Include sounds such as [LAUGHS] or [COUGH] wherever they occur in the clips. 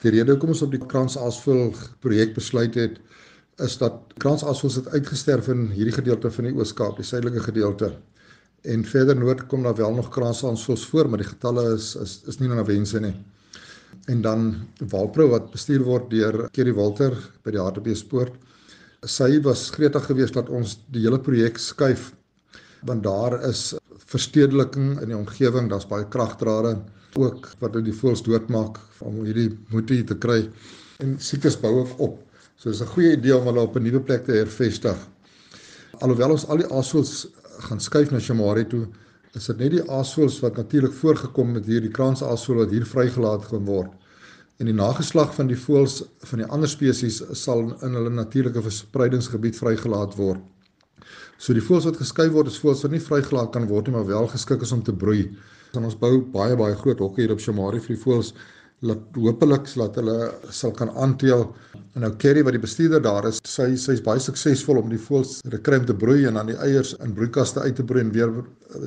Die rede hoekom ons op die kransaasvul projek besluit het is dat kransaasvul het uitgesterf in hierdie gedeelte van die Oos-Kaap, die suidelike gedeelte. En verder noord kom daar wel nog kransaasvuls voor, maar die getalle is is is nie na wense nie. En dan Walpro wat bestuur word deur Kerry Walter by die Hartbeespoort. Sy was gretig geweest dat ons die hele projek skuif want daar is verstedeliking in die omgewing, daar's baie kragdrade ook wat dit die voëls doodmaak om hierdie moetie te kry en siektes bou op. So dis 'n goeie idee om hulle op 'n nuwe plek te hervestig. Alhoewel ons al die aasvoëls gaan skuif na Shamari toe, is dit net die aasvoëls wat natuurlik voorgekom het hier die kraansaasvoël wat hier vrygelaat gaan word. En die nageslag van die voëls van die ander spesies sal in hulle natuurlike verspreidingsgebied vrygelaat word. So die voëls wat geskuif word is voëls wat nie vrygelaat kan word nie, maar wel geskik is om te broei. En ons bou baie baie groot hokke hier op Shamari vir die voëls laat hopelik laat hulle sal kan aanteel. En nou Kerry wat die bestuurder daar is, sy sy's baie suksesvol om die voëls rekrym te broei en dan die eiers in broeikaste uit te broei en weer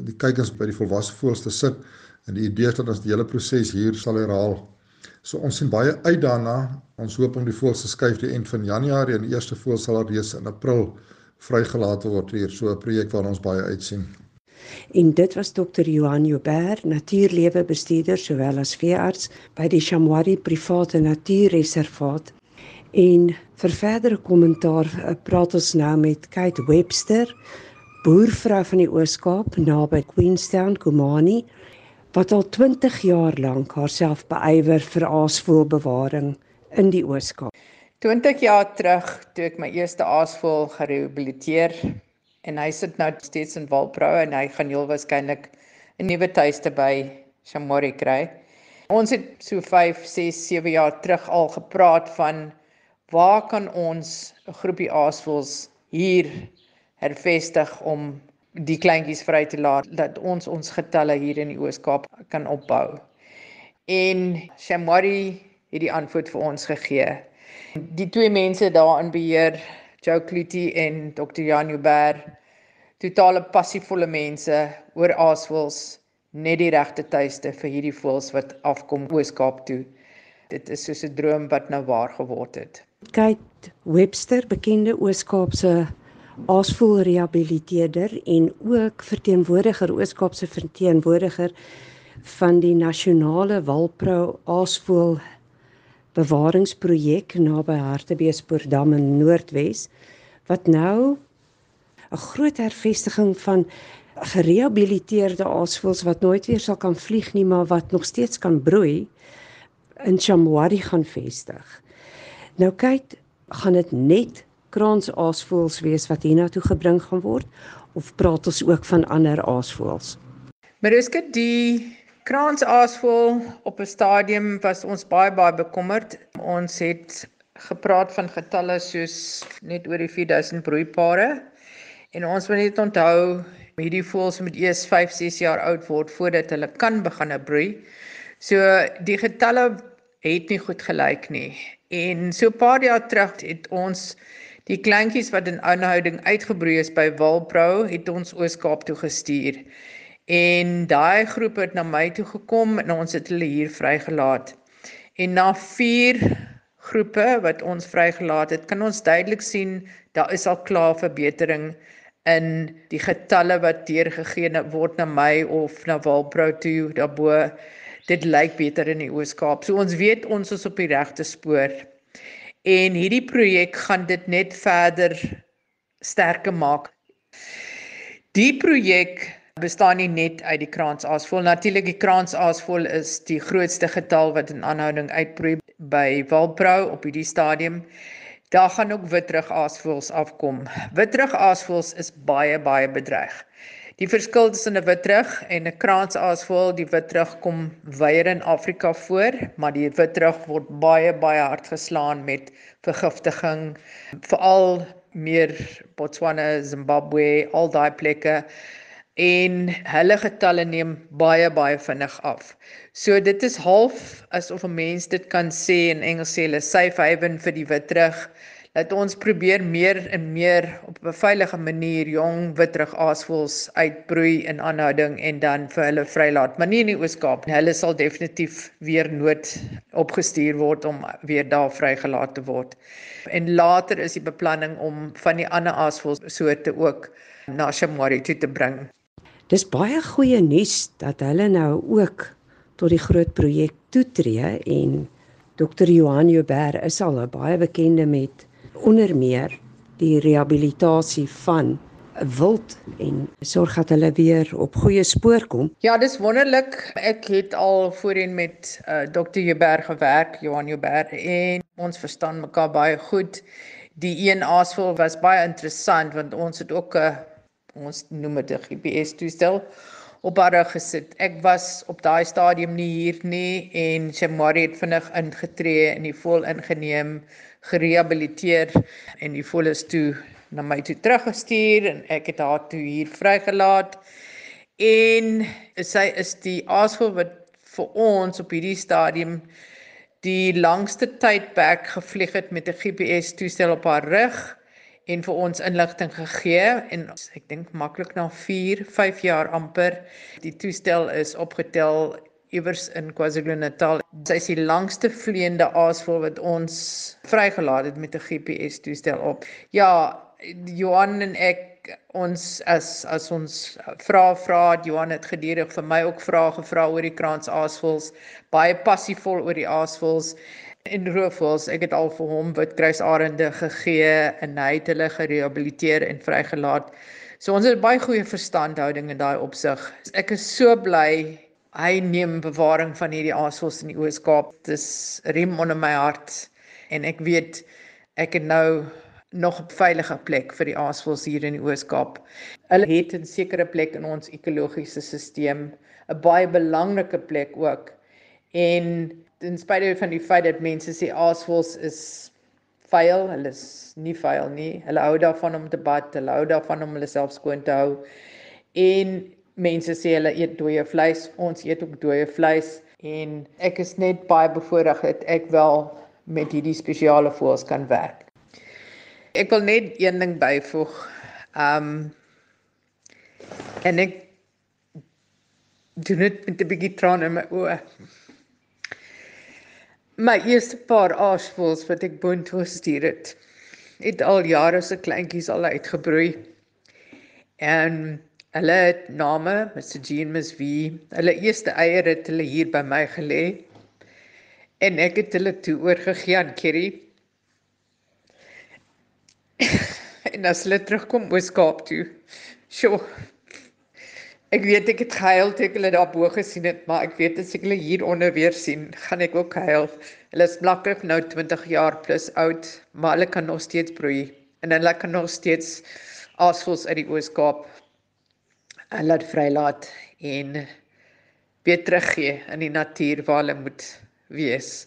die kuikens by die volwasse voëls te sit. En die idee is dat ons die hele proses hier sal herhaal. So ons sien baie uit daarna. Ons hoop om die voëls te skuif die eind van Januarie en die eerste voëls sal reeds in April vrygelaat word hier. So 'n projek waarna ons baie uitsien. En dit was dokter Johan Joubert, natuurlewe bestuurder sowel as veearts by die Shamwari private natuurreservaat. En vir verdere kommentaar eh, praat ons nou met Kate Webster, boervrou van die Oos-Kaap naby Queenstown, Komani, wat al 20 jaar lank haarself beywer vir aasvoëlbewaring in die Oos-Kaap. 20 jaar terug toe ek my eerste aasvoël gerehabiliteer en hy sit nou steeds in Walprou en hy gaan heel waarskynlik 'n nuwe tuiste by Shamori kry. Ons het so 5, 6, 7 jaar terug al gepraat van waar kan ons 'n groepie aasvoëls hier hervestig om die kleintjies vry te laat dat ons ons getalle hier in die Oos-Kaap kan opbou. En Shamori het die antwoord vir ons gegee. Die twee mense daar in beheer Joe Kluti en Dr. Jan Uber totale passievolle mense oor aasvoëls net die regte tuiste vir hierdie voëls wat afkom Oos-Kaap toe. Dit is soos 'n droom wat nou waar geword het. Kyk Webster, bekende Oos-Kaapse aasvoëlrehabiliteerder en ook verteenwoordiger Oos-Kaapse verteenwoordiger van die nasionale Walprou aasvoël bewaringsprojek naby Hartbeespoortdam in Noordwes wat nou 'n groot hervestiging van gerehabiliteerde aasvoëls wat nooit weer sal kan vlieg nie maar wat nog steeds kan broei in Chamwari gaan vestig. Nou kyk, gaan dit net kraansaasvoëls wees wat hiernatoe gebring gaan word of praat ons ook van ander aasvoëls? Mariska, die Kraansaasvoël op 'n stadium was ons baie baie bekommerd. Ons het gepraat van getalle soos net oor die 4000 broeipare. En ons moet net onthou hierdie voëls moet eers 5, 6 jaar oud word voordat hulle kan begin broei. So die getalle het nie goed gelyk nie. En so 'n paar jaar terug het ons die kleintjies wat in aanhouding uitgebroei is by Walprou het ons Oos-Kaap toe gestuur. En daai groep het na my toe gekom en ons het hulle hier vrygelaat. En na 4 groepe wat ons vrygelaat het, kan ons duidelik sien daar is al klaar verbetering in die getalle wat deurgegee word na my of na Walbrou toe daarbo. Dit lyk beter in die Oos-Kaap. So ons weet ons is op die regte spoor. En hierdie projek gaan dit net verder sterker maak. Die projek bestaan nie net uit die kraansaasvol. Natuurlik die kraansaasvol is die grootste getal wat in aanhouding uitbroei by Walbrou op hierdie stadium. Daar gaan ook witrugaasvoëls afkom. Witrugaasvoëls is baie baie bedreig. Die verskil tussen 'n witrug en 'n kraansaasvoël, die witrug kom weier in Afrika voor, maar die witrug word baie baie hard geslaan met vergiftiging, veral meer Botswana, Zimbabwe, al daai plekke en hulle getalle neem baie baie vinnig af. So dit is half asof 'n mens dit kan sê in Engels sê hulle safe haven vir die witrug. dat ons probeer meer en meer op 'n veilige manier jong witrig aasvoëls uitbroei in aanhouding en dan vir hulle vrylaat. Maar nie in die Oos-Kaap nie. Hulle sal definitief weer nood opgestuur word om weer daar vrygelaat te word. En later is die beplanning om van die ander aasvoëlsoorte ook na Shamwari toe te bring. Dis baie goeie nuus dat hulle nou ook tot die groot projek toetree en Dr. Johan Joubert is al 'n baie bekende met onder meer die rehabilitasie van wild en sorg dat hulle weer op goeie spoor kom. Ja, dis wonderlik. Ek het al voorheen met uh, Dr. Joubert gewerk, Johan Joubert en ons verstaan mekaar baie goed. Die een aasvol was baie interessant want ons het ook 'n uh, ons noem dit 'n GPS toestel op haar gesit. Ek was op daai stadium nie hier nie en Shamari het vinnig ingetree en die vol ingeneem, gerehabiliteer en die vol is toe na my toe teruggestuur en ek het haar toe hier vrygelaat. En sy is die aasvol wat vir ons op hierdie stadium die langste tydperk gevlieg het met 'n GPS toestel op haar rug en vir ons inligting gegee en ek dink maklik na 4, 5 jaar amper die toestel is opgetel iewers in KwaZulu-Natal. Sy is die langste vleiende aasvoël wat ons vrygelaat het met 'n GPS toestel op. Ja, Johan en ek ons as as ons vra vra Johan het gedurig vir my ook vrae gevra oor die kraans aasvoëls, baie passievol oor die aasvoëls en roofvoëls. Ek het al vir hom witkruisarende gegee en hy het hulle gerehabiliteer en vrygelaat. So ons het baie goeie verstandhouding in daai opsig. Ek is so bly hy neem bewaring van hierdie aasvoëls in die Oos-Kaap. Dis riem onder my hart en ek weet ek het nou nog 'n veilige plek vir die aasvoëls hier in die Oos-Kaap. Hulle het 'n sekere plek in ons ekologiese stelsel, 'n baie belangrike plek ook. En ten spyte van die feit dat mense sê aasvoëls is vuil, hulle is nie vuil nie. Hulle hou daarvan om te bad, hulle hou daarvan om hulle self skoon te hou. En mense sê hulle eet dooie vleis, ons eet ook dooie vleis en ek is net baie bevoordeel dat ek wel met hierdie spesiale voëls kan werk. Ek wil net een ding byvoeg. Um en ek doen dit met 'n bietjie trane in my oë. My eerste paar aasvoëls wat ek boontoe gestuur het, het al jare se kleintjies al uitgebroei. En hulle het name, Mr. Jean Miss V. Hulle eerste eier het hulle hier by my gelê. En ek het hulle toe oorgegee aan Kerry. [LAUGHS] en as hulle terugkom Weskaap toe. Sjoe. Ek weet ek het gehuil toe ek hulle daar bo gesien het, maar ek weet as ek hulle hier onder weer sien, gaan ek ook huil. Hulle is maklik nou 20 jaar plus oud, maar hulle kan nog steeds broei en hulle kan nog steeds aasvoels uit die Oos-Kaap laat vrylaat en weer teruggee in die natuur waar hulle moet wees.